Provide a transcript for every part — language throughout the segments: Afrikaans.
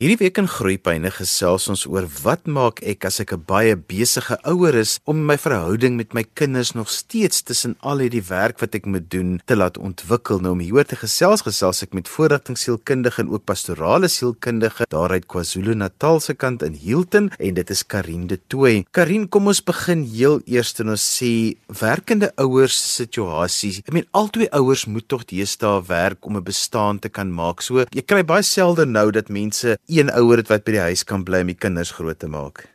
Hierdie week in Groepyne gesels ons oor wat maak ek as ek 'n baie besige ouer is om my verhouding met my kinders nog steeds tussen al hierdie werk wat ek moet doen te laat ontwikkel. Nou om hieroor te gesels, gesels ek met voorrigtingsielkundige en ook pastorale sielkundige daaruit KwaZulu-Natal se kant in Hilton en dit is Karin de Tooy. Karin, kom ons begin heel eers en ons sê werkende ouers situasie. Ek meen albei ouers moet tog deesdae werk om 'n bestaan te kan maak. So jy kry baie selde nou dat mense een ouer het wat by die huis kan bly om die kinders groot te maak.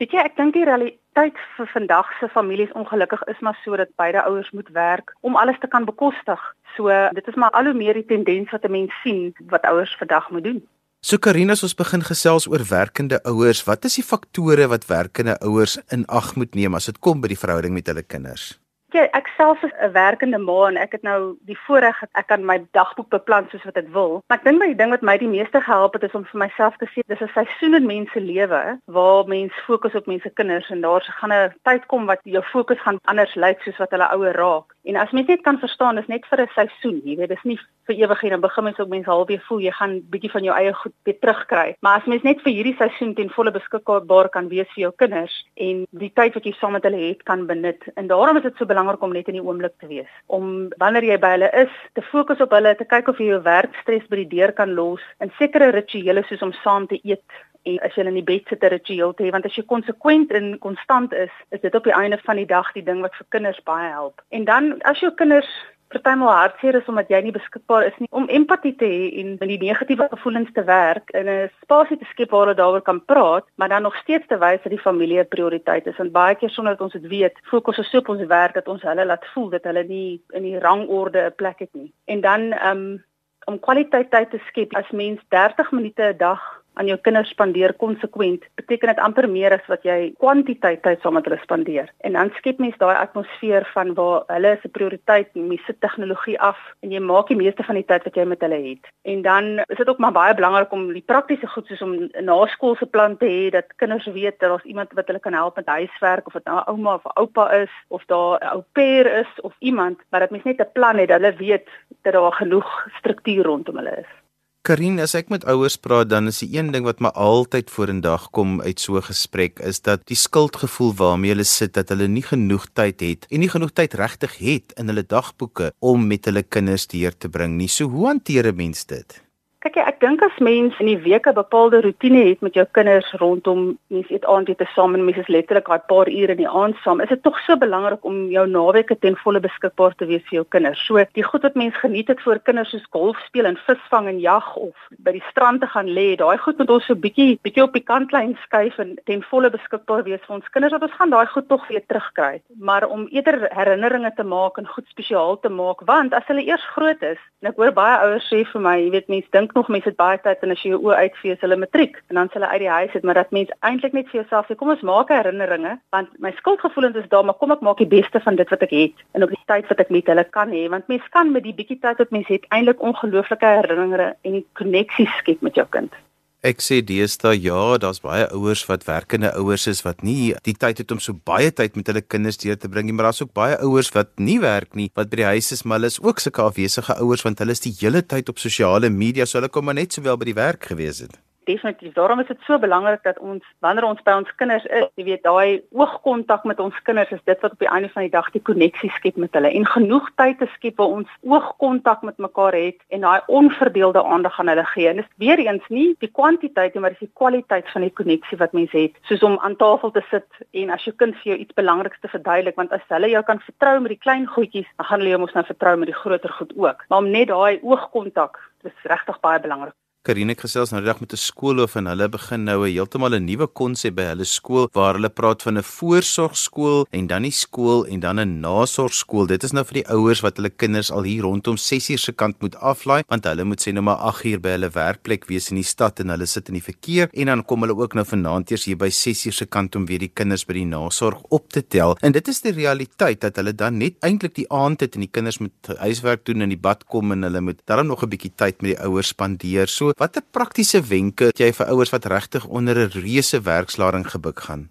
Weet jy, ek dink die realiteit vir vandag se families ongelukkig is maar so dat beide ouers moet werk om alles te kan bekostig. So dit is maar al hoe meer die tendens wat 'n mens sien wat ouers vandag moet doen. So Karina, ons begin gesels oor werkende ouers, wat is die faktore wat werkende ouers in ag moet neem as dit kom by die verhouding met hulle kinders? Ja, ek self is 'n werkende ma en ek het nou die voorreg dat ek kan my dagboek beplan soos wat ek wil. Maar ek dink my ding wat my die meeste gehelp het is om vir myself te sê dis 'n seisoen in mense lewe waar mens fokus op mense kinders en daar se gaan 'n tyd kom wat jou fokus gaan anders lyk soos wat hulle ouer raak. En as mens net kan verstaan, dis net vir 'n seisoen, jy weet, dis nie vir ewig nie. Dan begin mens ook mense halfweer voel jy gaan bietjie van jou eie goed weer terugkry. Maar as mens net vir hierdie seisoen ten volle beskikbaar kan wees vir jou kinders en die tyd wat jy saam met hulle het kan benut. En daarom is dit so belangrik om net in die oomblik te wees. Om wanneer jy by hulle is, te fokus op hulle, te kyk of jy jou werkstres by die deur kan los en sekere rituele soos om saam te eet en as jy in die bed sit 'n ritueel te hê want as jy konsekwent en konstant is, is dit op die einde van die dag die ding wat vir kinders baie help. En dan as jou kinders partymal hartseer is omdat jy nie beskikbaar is nie om empatie te hê en met die negatiewe gevoelens te werk in 'n spasie te skep waar hulle daaroor kan praat, maar dan nog steeds te wys dat die familie 'n prioriteit is. En baie keer sonder dat ons dit weet, fokus ons so op ons werk dat ons hulle laat voel dat hulle nie in die rangorde 'n plek het nie. En dan um, om kwaliteit tyd te skep as mens 30 minute 'n dag aan jou kinders spandeer konsekwent, beteken dit amper meer as wat jy kwantiteit tyd saam met hulle spandeer. En dan skep mens daai atmosfeer van waar hulle se prioriteit, mens sit tegnologie af en jy maak die meeste van die tyd wat jy met hulle het. En dan is dit ook maar baie belangrik om die praktiese goed soos om 'n naskoolse plan te hê dat kinders weet dat daar's iemand wat hulle kan help met huiswerk of dit nou ouma of oupa is of daar 'n ou pair is of iemand, maar dat mens net 'n plan het, dat hulle weet dat daar genoeg struktuur rondom hulle is. Karin, as ek met ouers praat, dan is die een ding wat my altyd vorendag kom uit so 'n gesprek is dat die skuldgevoel waarmee hulle sit dat hulle nie genoeg tyd het en nie genoeg tyd regtig het in hulle dagboeke om met hulle kinders deur te bring nie. So hoe hanteer 'n mens dit? Kyk jy, ek dink as mens in die week 'n bepaalde rotine het met jou kinders rondom mens eet aandete saam en mens is letterlik daai paar ure in die aand saam, is dit tog so belangrik om jou naweke ten volle beskikbaar te wees vir jou kinders. So die goed wat mens geniet het vir kinders soos golf speel en visvang en jag of by die strand te gaan lê, daai goed moet ons so bietjie bietjie op die kantlyn skuif en ten volle beskikbaar wees vir ons kinders dat ons gaan daai goed tog weer terugkry. Maar om eerder herinneringe te maak en goed spesiaal te maak, want as hulle eers groot is, en ek hoor baie ouers sê vir my, jy weet mense dink dink nog mense het baie tyd en as jy jou oë uitvee is hulle matriek en dan s' hulle uit die huis uit maar dat mens eintlik net vir jouself sê kom ons maak herinneringe want my skuldgevoelens is daar maar kom ek maak die beste van dit wat ek het en op die tyd wat ek met hulle kan hê. Want mens kan met die bietjie tyd wat mens het eintlik ongelooflike herinneringe en koneksies skep met jou kind Ek sê deesdae ja, daar's baie ouers wat werkende ouers is wat nie die tyd het om so baie tyd met hulle kinders deur te bring nie, maar daar's ook baie ouers wat nie werk nie, wat by die huis is, maar hulle is ook sulke afwesige ouers want hulle is die hele tyd op sosiale media, so hulle kom maar net sowel by die werk gewees het definitief. Daarom is dit so belangrik dat ons wanneer ons by ons kinders is, jy weet, daai oogkontak met ons kinders is dit wat op die einde van die dag die koneksie skep met hulle en genoeg tyd te skep waar ons oogkontak met mekaar het en daai onverdeelde aandag aan hulle gee. En dit is weer eens nie die kwantiteit nie, maar dis die kwaliteit van die koneksie wat mens het. Soos om aan tafel te sit en as jou kind vir jou iets belangriks te verduidelik, want as hulle jou kan vertrou met die klein goedjies, dan gaan hulle jou mos nou vertrou met die groter goed ook. Maar om net daai oogkontak, dis regtig baie belangrik. Karine gesels nou die dag met 'n skoolhoof en hulle begin nou 'n heeltemal 'n nuwe konsep by hulle skool waar hulle praat van 'n voorsorgskool en dan die skool en dan 'n nasorgskool. Dit is nou vir die ouers wat hulle kinders al hier rondom 6uur se kant moet aflaai want hulle moet sê nou maar 8uur by hulle werkplek wees in die stad en hulle sit in die verkeer en dan kom hulle ook nou vanaand eers hier by 6uur se kant om weer die kinders by die nasorg op te tel. En dit is die realiteit dat hulle dan net eintlik die aand het en die kinders moet huiswerk doen en in die bad kom en hulle moet dan nog 'n bietjie tyd met die ouers spandeer. So watter praktiese wenke het jy vir ouers wat regtig onder 'n reuse werkslading gebuk gaan?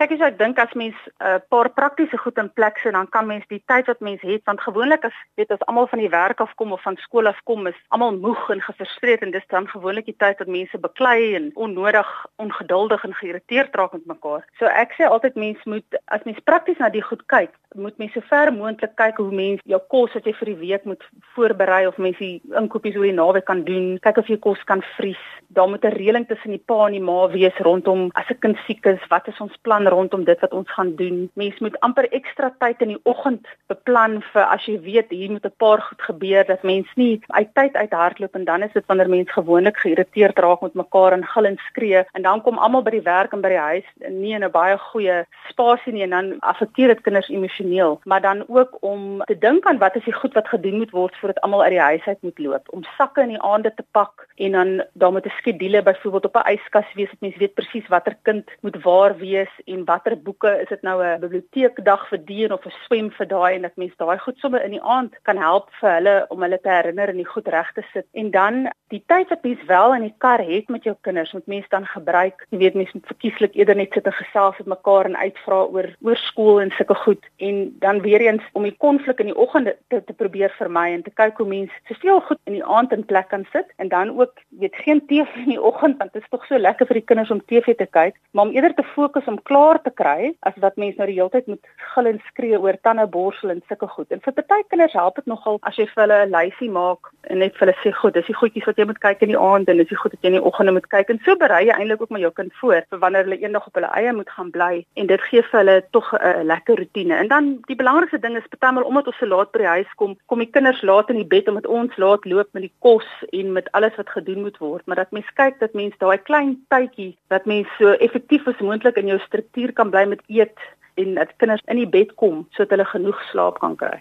Kyk as ek dink as mens 'n uh, paar praktiese goed in plek sit, dan kan mens die tyd wat mens het, want gewoonlik as weet as almal van die werk af kom of van skool af kom, is almal moeg en gefrustreerd en dis dan gewoonlik die tyd wat mense beklei en onnodig ongeduldig en geïrriteerd raak met mekaar. So ek sê altyd mens moet as mens prakties na die goed kyk, moet mens so ver moontlik kyk hoe mens jou kos wat jy vir die week moet voorberei of mens die inkopies oor die naweek kan doen, kyk of jy kos kan vries. Daar moet 'n reëling tussen die pa en die ma wees rondom as 'n kind siek is, wat is ons plan rondom dit wat ons gaan doen. Mens moet amper ekstra tyd in die oggend beplan vir as jy weet hier moet 'n paar goed gebeur dat mens nie uit tyd uit hardloop en dan is dit wanneer mens gewoonlik geïrriteerd raak met mekaar en gil en skree en dan kom almal by die werk en by die huis nie in 'n baie goeie spasie nie en dan affekteer dit kinders emosioneel. Maar dan ook om te dink aan wat is die goed wat gedoen moet word voordat almal uit die huis uit moet loop. Om sakke in die aande te pak en dan daar moet 'n skedule byvoorbeeld op 'n yskas wees dat mens weet presies watter kind moet waar wees en watter boeke is dit nou 'n biblioteekdag vir die en of 'n swem vir daai en dat mense daai goed sommer in die aand kan help vir hulle om hulle te herinner en die goed reg te sit. En dan die tyd wat mens wel in die kar het met jou kinders, moet mens dan gebruik. Jy weet mens moet verkieslik eerder net sit en gesels met mekaar en uitvra oor oor skool en sulke goed en dan weer eens om die konflik in die oggend te, te probeer vermy en te kyk hoe mens soveel goed in die aand in plek kan sit en dan ook weet geen TV in die oggend want dit is tog so lekker vir die kinders om TV te kyk, maar om eerder te fokus om klaar te kry as wat mense nou die hele tyd moet gil en skree oor tande borsel en sulke goed. En vir party kinders help dit nogal as jy vir hulle 'n lysie maak en net vir hulle sê, "Goed, dis die goedjies wat jy moet kyk in die aand en dis die goed wat jy in die oggende moet kyk." En so berei jy eintlik ook maar jou kind voor vir wanneer hulle eendag op hulle eie moet gaan bly en dit gee vir hulle tog 'n lekker rotine. En dan die belangrikste ding is partymal omdat ons so laat by die huis kom, kom die kinders laat in die bed omdat ons laat loop met die kos en met alles wat gedoen moet word, maar dat mens kyk dat mens daai klein tydjie dat mens so effektief as moontlik in jou struktuur kan bly met eet en dat kinders in die bed kom sodat hulle genoeg slaap kan kry.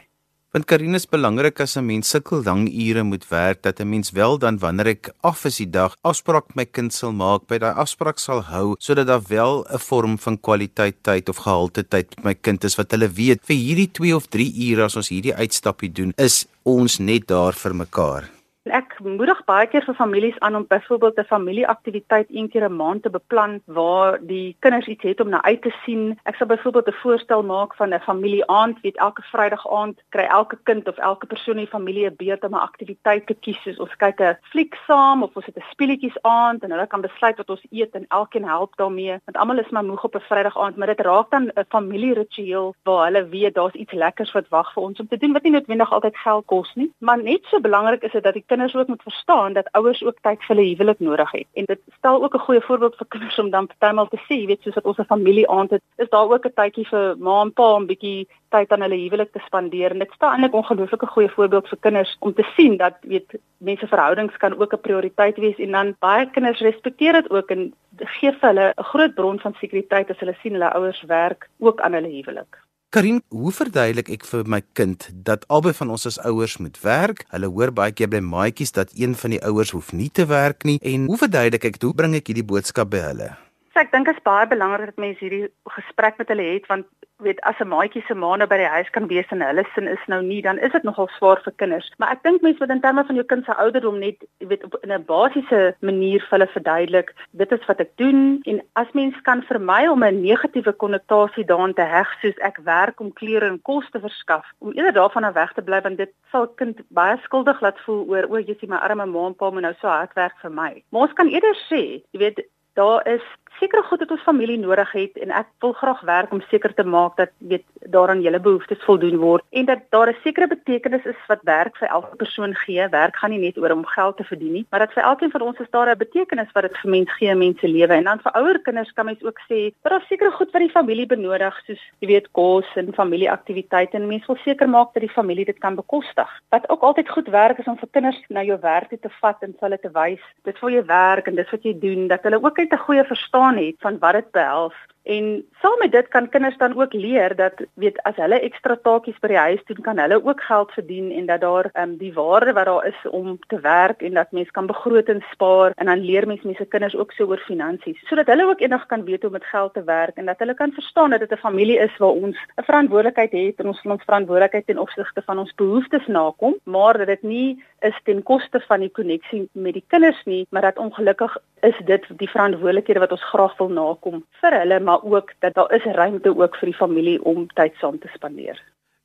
Want Karine is belangrik as 'n mens sukkel lang ure moet werk dat 'n mens wel dan wanneer ek af is die dag afspraak met my kind sal maak by daai afspraak sal hou sodat daar wel 'n vorm van kwaliteit tyd of gehalte tyd met my kind is wat hulle weet vir hierdie 2 of 3 ure as ons hierdie uitstappie doen is ons net daar vir mekaar. Ek moedig baie keer vir families aan om byvoorbeeld 'n familieaktiwiteit een keer 'n maand te beplan waar die kinders iets het om na uit te sien. Ek sal byvoorbeeld 'n voorstel maak van 'n familieaand, weet elke Vrydag aand kry elke kind of elke persoon in die familie 'n beurt om 'n aktiwiteit te kies. Soos ons kyk 'n fliek saam of ons het 'n speletjies aand en hulle kan besluit wat ons eet en elkeen help daarmee. Want almal is maar moeg op 'n Vrydag aand, maar dit raak dan 'n familieritueel waar hulle weet daar's iets lekkers wat wag vir ons om te doen wat nie noodwendig altyd geld kos nie. Maar net so belangrik is dit dat die kinders ook moet verstaan dat ouers ook tyd vir hulle huwelik nodig het. En dit stel ook 'n goeie voorbeeld vir kinders om dan partymal te sê, jy weet, soos wat ons 'n familie aand het, is daar ook 'n tydjie vir ma en pa om bietjie tyd aan hulle huwelik te spandeer. En dit stel eintlik ongelooflike goeie voorbeeld vir kinders om te sien dat weet mense verhoudings kan ook 'n prioriteit wees en dan baie kinders respekteer dit ook en gee vir hulle 'n groot bron van sekuriteit as hulle sien hulle ouers werk ook aan hulle huwelik. Karin, hoe verduidelik ek vir my kind dat albei van ons as ouers moet werk? Hulle hoor baie keer by maatjies dat een van die ouers hoef nie te werk nie. En hoe verduidelik ek hoe bring ek hierdie boodskap by hulle? Ek dink dit is baie belangrik dat mense hierdie gesprek met hulle het want weet as 'n maatjie se ma nou by die huis kan wees en hulle sin is nou nie dan is dit nogal swaar vir kinders. Maar ek dink mense moet in terme van jou kind se ouderdom net weet op 'n basiese manier vir hulle verduidelik dit is wat ek doen en as mens kan vermy om 'n negatiewe konnotasie daaraan te heg soos ek werk om klere en kos te verskaf om eerder daarvan af weg te bly want dit sal kind baie skuldig laat voel oor o, jy sien my arme ma en pa moet nou so hard werk vir my. Maar ons kan eerder sê, jy weet daar is sekere goed wat ons familie nodig het en ek wil graag werk om seker te maak dat weet daaraan julle behoeftes voldoen word en dat daar 'n sekere betekenis is wat werk vir elke persoon gee. Werk gaan nie net oor om geld te verdien nie, maar dat vir elkeen van ons is daar 'n betekenis wat dit vir mens gee mense lewe. En dan vir ouer kinders kan mens ook sê dat daar sekere goed wat die familie benodig soos jy weet kos en familieaktiwiteite en mens wil seker maak dat die familie dit kan bekostig. Wat ook altyd goed werk is om vir kinders na jou werk te vat en hulle te wys dit vir jou werk en dis wat jy doen dat hulle ook 'n goeie verstaan het van wat dit behels. En saam met dit kan kinders dan ook leer dat weet as hulle ekstra taakies by die huis doen, kan hulle ook geld verdien en dat daar ehm um, die waarde wat daar is om te werk en dat mens kan begroot en spaar en dan leer mens mense kinders ook so oor finansies. Sodat hulle ook eendag kan weet hoe om met geld te werk en dat hulle kan verstaan dat dit 'n familie is waar ons 'n verantwoordelikheid het en ons ons verantwoordelikheid ten opsigte van ons behoeftes nakom, maar dat dit nie is ten koste van die koneksie met die kinders nie, maar dat ongelukkig is dit die verantwoordelikhede wat ons graag wil nakom vir hulle, maar ook dat daar is ruimte ook vir die familie om tyd saam te spandeer.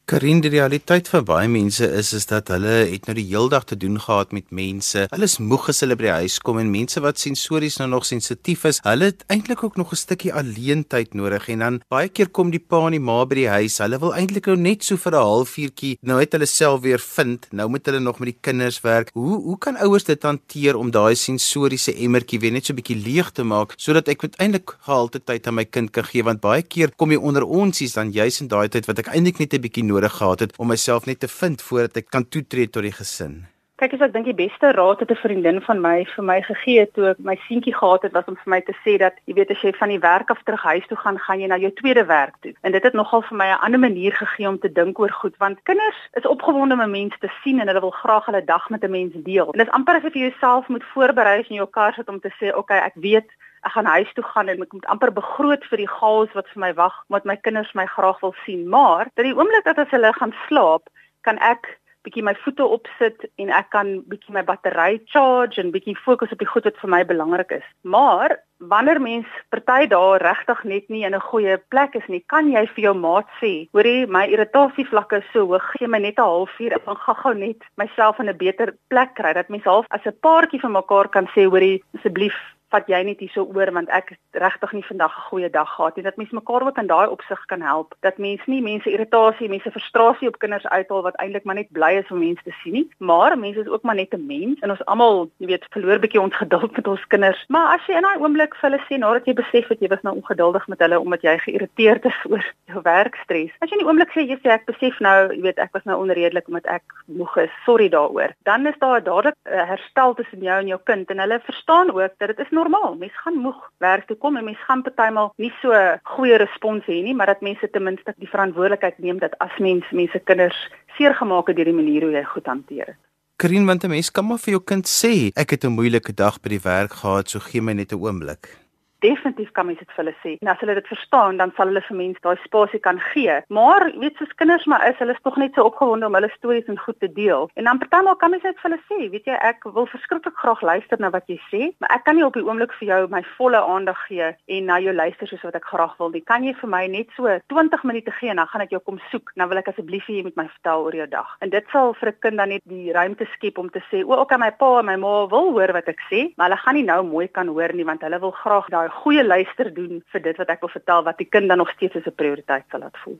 Karin, die realiteit vir baie mense is is dat hulle het nou die heeldag te doen gehad met mense. Hulle is moeg as hulle by die huis kom en mense wat sensories nou nog sensitief is, hulle het eintlik ook nog 'n stukkie alleentyd nodig en dan baie keer kom die pa en die ma by die huis. Hulle wil eintlik nou net so vir 'n halfuurtjie nou het hulle self weer vind. Nou moet hulle nog met die kinders werk. Hoe hoe kan ouers dit hanteer om daai sensoriese emmertjie weer net so 'n bietjie leeg te maak sodat ek eintlik gehalte tyd aan my kind kan gee want baie keer kom jy onder onsies dan juis in daai tyd wat ek eintlik net 'n bietjie nodig gehad het om myself net te vind voordat ek kan toetree tot die gesin. Kyk ek dink die beste raad het 'n vriendin van my vir my gegee toe ek my seentjie gehad het was om vir my te sê dat jy weet as jy van die werk af terug huis toe gaan, gaan jy na jou tweede werk toe. En dit het nogal vir my 'n ander manier gegee om te dink oor goed want kinders is opgewonde om 'n mens te sien en hulle wil graag hulle dag met 'n mens deel. En dit is amper asof jy jouself moet voorberei as jy in jou kar sit om te sê, "Oké, okay, ek weet ek gaan huis toe gaan en ek moet amper begroot vir die chaos wat vir my wag omdat my kinders my graag wil sien. Maar dat die oomblik dat as hulle gaan slaap kan ek bietjie my voete opsit en ek kan bietjie my battery charge en bietjie fokus op die goed wat vir my belangrik is. Maar wanneer mens party daar regtig net nie in 'n goeie plek is nie kan jy vir jou maat sê hoorie my irritasie vlakke is so hoog gee my net 'n halfuur ek gaan gou-gou net myself in 'n beter plek kry. Dat mens half as 'n paartjie vir mekaar kan sê hoorie asseblief vat jy net hierso oor want ek regtig nie vandag 'n goeie dag gehad nie. Dat mense mekaar ook in daai opsig kan help. Dat mense nie mense irritasie, mense frustrasie op kinders uithaal wat eintlik maar net bly is om mense te sien nie. Maar mense is ook maar net 'n mens en ons almal, jy weet, verloor bietjie ons geduld met ons kinders. Maar as jy in daai oomblik vir hulle sê nadat jy besef dat jy was nou ongeduldig met hulle omdat jy geïrriteerd is oor jou werkstres. As jy in die oomblik sê jy sê ek besef nou, jy weet, ek was nou onredelik omdat ek moeg is. Sorry daaroor. Dan is daar dadelik 'n herstel tussen jou en jou kind en hulle verstaan ook dat dit is normaal. Mense gaan moeg werk toe kom en mense gaan partymal nie so goeie respons hê nie, maar dat mense ten minste die verantwoordelikheid neem dat as mens mense kinders seergemaak het deur die manier hoe jy goed hanteer het. Karin, want 'n mens kan maar vir jou kind sê, ek het 'n moeilike dag by die werk gehad, so gee my net 'n oomblik definitief kan mens dit vir hulle sê. En as hulle dit verstaan, dan sal hulle vir mense daai spasie kan gee. Maar weet soos kinders maar is, hulle is tog net so opgewonde om hulle stories en goed te deel. En dan partymal kan mens net vir hulle sê, weet jy, ek wil verskriklik graag luister na wat jy sê, maar ek kan nie op die oomblik vir jou my volle aandag gee en na jou luister soos wat ek graag wil nie. Kan jy vir my net so 20 minute gee en dan gaan ek jou kom soek. Dan wil ek asseblief hê jy moet my vertel oor jou dag. En dit sal vir 'n kind dan net die ruimte skep om te sê, "O, okay, my pa en my ma wil hoor wat ek sê, maar hulle gaan nie nou mooi kan hoor nie want hulle wil graag daai goeie luister doen vir dit wat ek wil vertel wat die kind dan nog steeds as 'n prioriteit sal laat voel.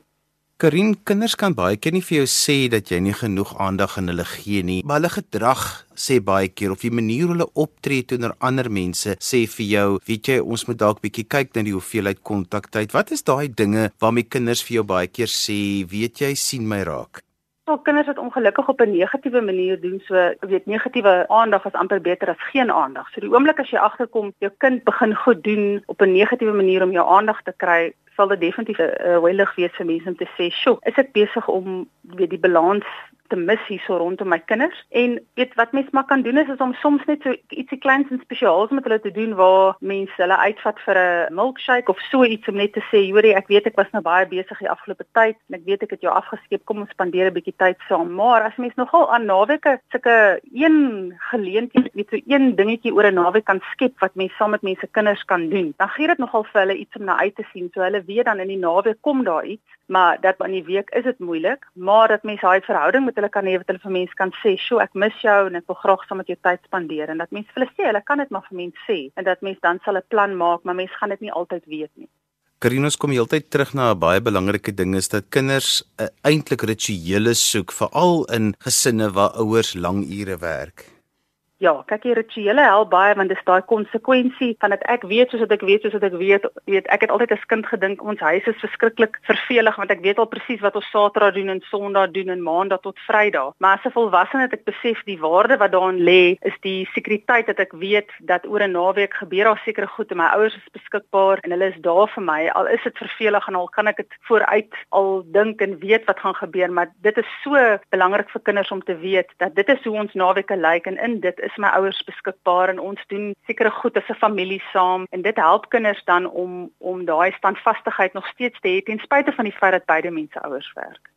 Karin, kinders kan baie keer nie vir jou sê dat jy nie genoeg aandag aan hulle gee nie, maar hulle gedrag sê baie keer of die manier hulle optree teenoor ander mense sê vir jou, weet jy, ons moet dalk bietjie kyk na die hoeveelheid kontaktyd. Wat is daai dinge waarmee kinders vir jou baie keer sê, weet jy, sien my raak? Nou kinders wat ongelukkig op 'n negatiewe manier doen, so weet negatiewe aandag is amper beter as geen aandag. So die oomblik as jy agterkom jou kind begin goed doen op 'n negatiewe manier om jou aandag te kry, sal dit definitief 'n welig wees vir mense om te sê, "Sjoe, is ek besig om weet die balans te mis hierso rondom my kinders. En weet wat mens maar kan doen is, is om soms net so ietsie kleins en spesiaals met hulle te doen waar mense hulle uitvat vir 'n milkshake of so iets om net te sê, "Jorie, ek weet ek was nou baie besig die afgelope tyd en ek weet ek het jou afgeskeep. Kom ons spandeer 'n bietjie tyd saam." Maar as mens nogal aan naweke sulke een geleentheid, weet so een dingetjie oor 'n naweek kan skep wat mens saam met mense kinders kan doen, dan gee dit nogal vir hulle iets om na uit te sien. So hulle weet dan in die naweek kom daar iets, maar dat in die week is dit moeilik, maar dat mens daai verhouding wat hulle kan hê wat hulle vir mense kan sê, "Sjoe, ek mis jou en ek wil graag saam met jou tyd spandeer." En dat mense vir hulle sê, hulle kan dit maar vir mense sê en dat mense dan sal 'n plan maak, maar mense gaan dit nie altyd weet nie. Karinos kom heeltyd terug na 'n baie belangrike ding is dat kinders uh, eintlik rituele soek, veral in gesinne waar ouers lang ure werk. Ja, kyk hier rituele help baie want dit is daai konsekwensie van dat ek weet soos wat ek weet soos wat ek weet, weet ek het altyd as kind gedink ons huis is verskriklik vervelig want ek weet al presies wat ons Saterdag doen en Sondag doen en Maandag tot Vrydag. Maar as 'n volwassene het ek besef die waarde wat daarin lê is die sekuriteit dat ek weet dat oor 'n naweek gebeur daar sekere goed en my ouers is beskikbaar en hulle is daar vir my al is dit vervelig en al kan ek dit vooruit al dink en weet wat gaan gebeur, maar dit is so belangrik vir kinders om te weet dat dit is hoe ons naweke lyk en in dit is my ouers beskikbaar en ons doen sekere goed as 'n familie saam en dit help kinders dan om om daai standvastigheid nog steeds te hê ten spyte van die feit dat beide mense ouers werk.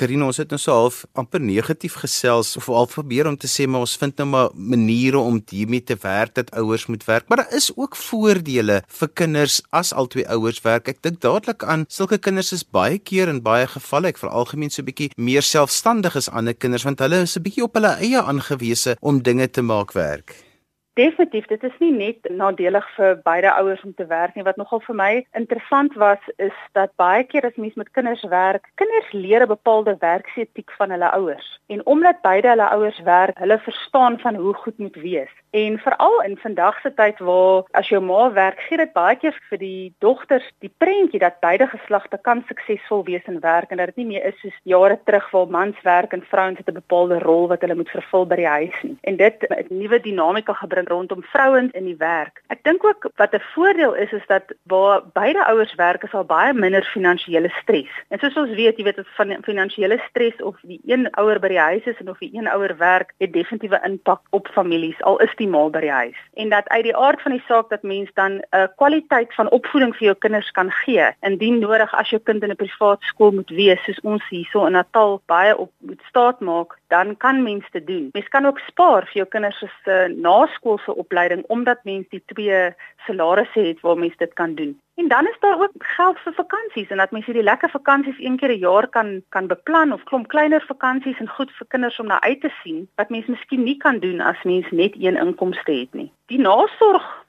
Karine, ons het nou so half amper negatief gesels of al probeer om te sê maar ons vind nou maar maniere om hiermee te werk dat ouers moet werk, maar daar is ook voordele vir kinders as albei ouers werk. Ek dink dadelik aan sulke kinders is baie keer in baie gevalle ek vir algemeen so 'n bietjie meer selfstandig as ander kinders want hulle is 'n bietjie op hulle eie aangewese om dinge te maak werk. Definitief, dit is nie net nadelig vir beide ouers om te werk nie. Wat nogal vir my interessant was, is dat baie keer as mens met kinders werk, kinders leer 'n bepaalde werksetiek van hulle ouers. En omdat beide hulle ouers werk, hulle verstaan van hoe goed moet wees. En veral in vandag se tyd waar as jou ma werk, gee dit baie keer vir die dogters die prentjie dat beide geslagte kan suksesvol wees in werk en dat dit nie meer is soos jare terug waar mans werk en vrouens het 'n bepaalde rol wat hulle moet vervul by die huis nie. En dit 'n nuwe dinamika gebring in rondom vrouens in die werk. Ek dink ook wat 'n voordeel is is dat waar beide ouers werk is al baie minder finansiële stres. En soos ons weet, jy weet dat van finansiële stres of die een ouer by die huis is en of die een ouer werk, het definitiewe impak op families al is ma by die huis. En dat uit die aard van die saak dat mens dan 'n uh, kwaliteit van opvoeding vir jou kinders kan gee, indien nodig as jou kind in 'n privaat skool moet wees, soos ons hierso in Natal baie op moet staat maak, dan kan mens dit doen. Mens kan ook spaar vir jou kinders se uh, naskool skoolse opleiding omdat mens die twee salarisse het waar mens dit kan doen. En dan is daar ook geld vir vakansies en dat mens hierdie lekker vakansies een keer 'n jaar kan kan beplan of klomp kleiner vakansies en goed vir kinders om na uit te sien wat mens miskien nie kan doen as mens net een inkomste het nie. Die nasorg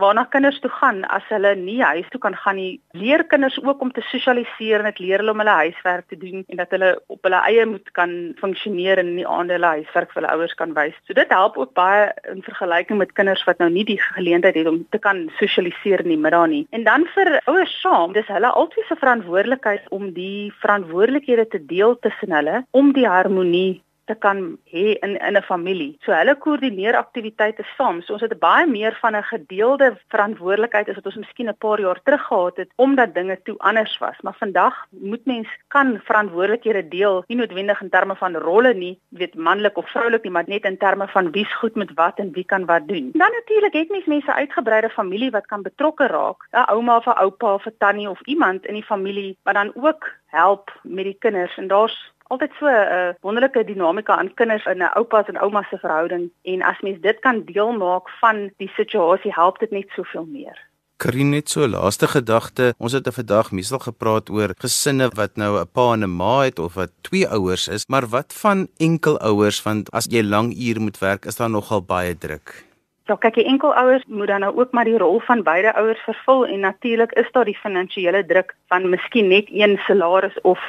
waarna kinders toe gaan as hulle nie huis toe kan gaan nie. Leer kinders ook om te sosialiseer en dit leer hulle om hulle huiswerk te doen en dat hulle op hulle eie moet kan funksioneer en nie aan hulle huiswerk vir hulle ouers kan wys. So dit help ook baie in vergelyking met kinders wat nou nie die geleentheid het om te kan sosialiseer in die middag nie. En dan vir ouers saam, dis hulle altyd se verantwoordelikheid om die verantwoordelikhede te deel tussen hulle om die harmonie te kan hê in in 'n familie. So hulle koördineer aktiwiteite saam. So ons het baie meer van 'n gedeelde verantwoordelikheid as wat ons miskien 'n paar jaar terug gehad het omdat dinge toe anders was. Maar vandag moet mens kan verantwoordelikhede deel, nie noodwendig in terme van rolle nie, weet manlik of vroulik nie, maar net in terme van wie's goed met wat en wie kan wat doen. Dan natuurlik het mens mense uitgebreide familie wat kan betrokke raak. 'n Ouma of 'n oupa of 'n tannie of iemand in die familie wat dan ook help met die kinders en daar's altyd so 'n uh, wonderlike dinamika aan kinders in 'n oupas en oumas se verhouding en as mens dit kan deel maak van die situasie help dit net soveel meer. Karin net so laaste gedagte. Ons het vandag meestal gepraat oor gesinne wat nou 'n pa en 'n ma het of wat twee ouers is, maar wat van enkelouers want as jy lang uur moet werk, is daar nogal baie druk. Ja, kyk, die enkelouers moet dan nou ook maar die rol van beide ouers vervul en natuurlik is daar die finansiële druk van miskien net een salaris of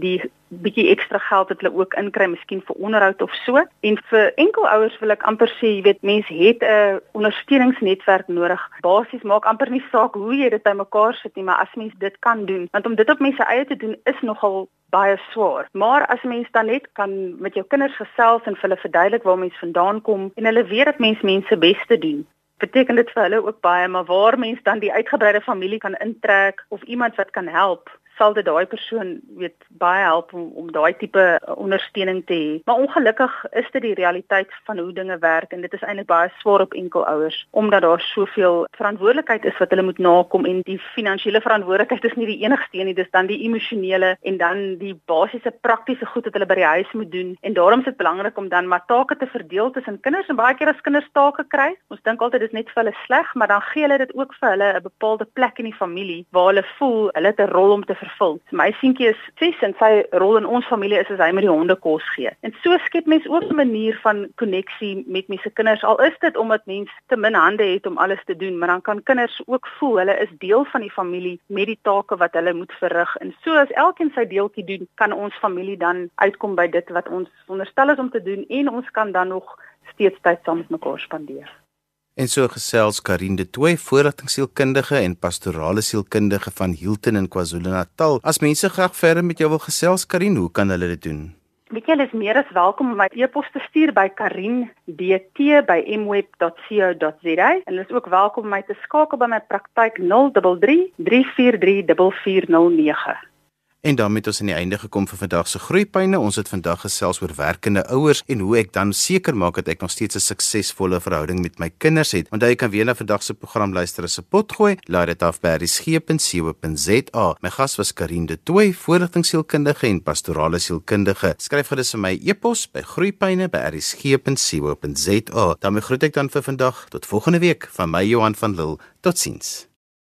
die bietjie ekstra geld wat hulle ook inkry miskien vir onderhoud of so. En vir enkelouers wil ek amper sê, jy weet, mense het 'n ondersteuningsnetwerk nodig. Basies maak amper nie saak hoe jy dit bymekaar sit nie, maar as mens dit kan doen, want om dit op mense eie te doen is nogal baie swaar. Maar as mens dan net kan met jou kinders gesels en vir hulle verduidelik waar mens vandaan kom en hulle weet dat mens mense beste doen, beteken dit vir hulle ook baie, maar waar mens dan die uitgebreide familie kan intrek of iemand wat kan help sal dit daai persoon weet baie help om om daai tipe ondersteuning te hê. Maar ongelukkig is dit die realiteit van hoe dinge werk en dit is eintlik baie swaar op enkelouers omdat daar soveel verantwoordelikheid is wat hulle moet nakom en die finansiële verantwoordelikheid is nie die enigste nie, dis dan die emosionele en dan die basiese praktiese goed wat hulle by die huis moet doen en daarom is dit belangrik om dan maar take te verdeel tussen kinders en baie keer as kinders take kry, ons dink altyd dis net vir hulle sleg, maar dan gee hulle dit ook vir hulle 'n bepaalde plek in die familie waar hulle voel hulle het 'n rol om te vervul. My seentjie is 6 en sy rol in ons familie is as hy met die honde kos gee. En so skep mens ook 'n manier van koneksie met mense kinders. Al is dit omdat mens te min hande het om alles te doen, maar dan kan kinders ook voel hulle is deel van die familie met die take wat hulle moet verrig. En so as elkeen sy deeltjie doen, kan ons familie dan uitkom by dit wat ons veronderstel is om te doen en ons kan dan nog steeds tyd saam met mekaar spandeer. En so gesels Karin de Tooi, voorligtingsielkundige en pastorale sielkundige van Hilton in KwaZulu-Natal. As mense graag verder met jou wil gesels, Karin, hoe kan hulle dit doen? Weet jy, is meer as welkom om my e-pos te stuur by karindt@mweb.co.za en hulle is ook welkom om my te skakel by my praktyk 033 343 4409. En daarmee het ons aan die einde gekom vir vandag se groeipyne. Ons het vandag gesels oor werkende ouers en hoe ek dan seker maak dat ek nog steeds 'n suksesvolle verhouding met my kinders het. Onthou jy kan weer na vandag se program luister as 'n potgooi. Laat dit af by resgep.co.za. My gas was Karine de Tooy, voorligtingsielkundige en pastorale sielkundige. Skryf gerus vir my e-pos by groeipyne@resgep.co.za. Dan groet ek dan vir vandag tot volgende week van my Johan van Lille. Totsiens.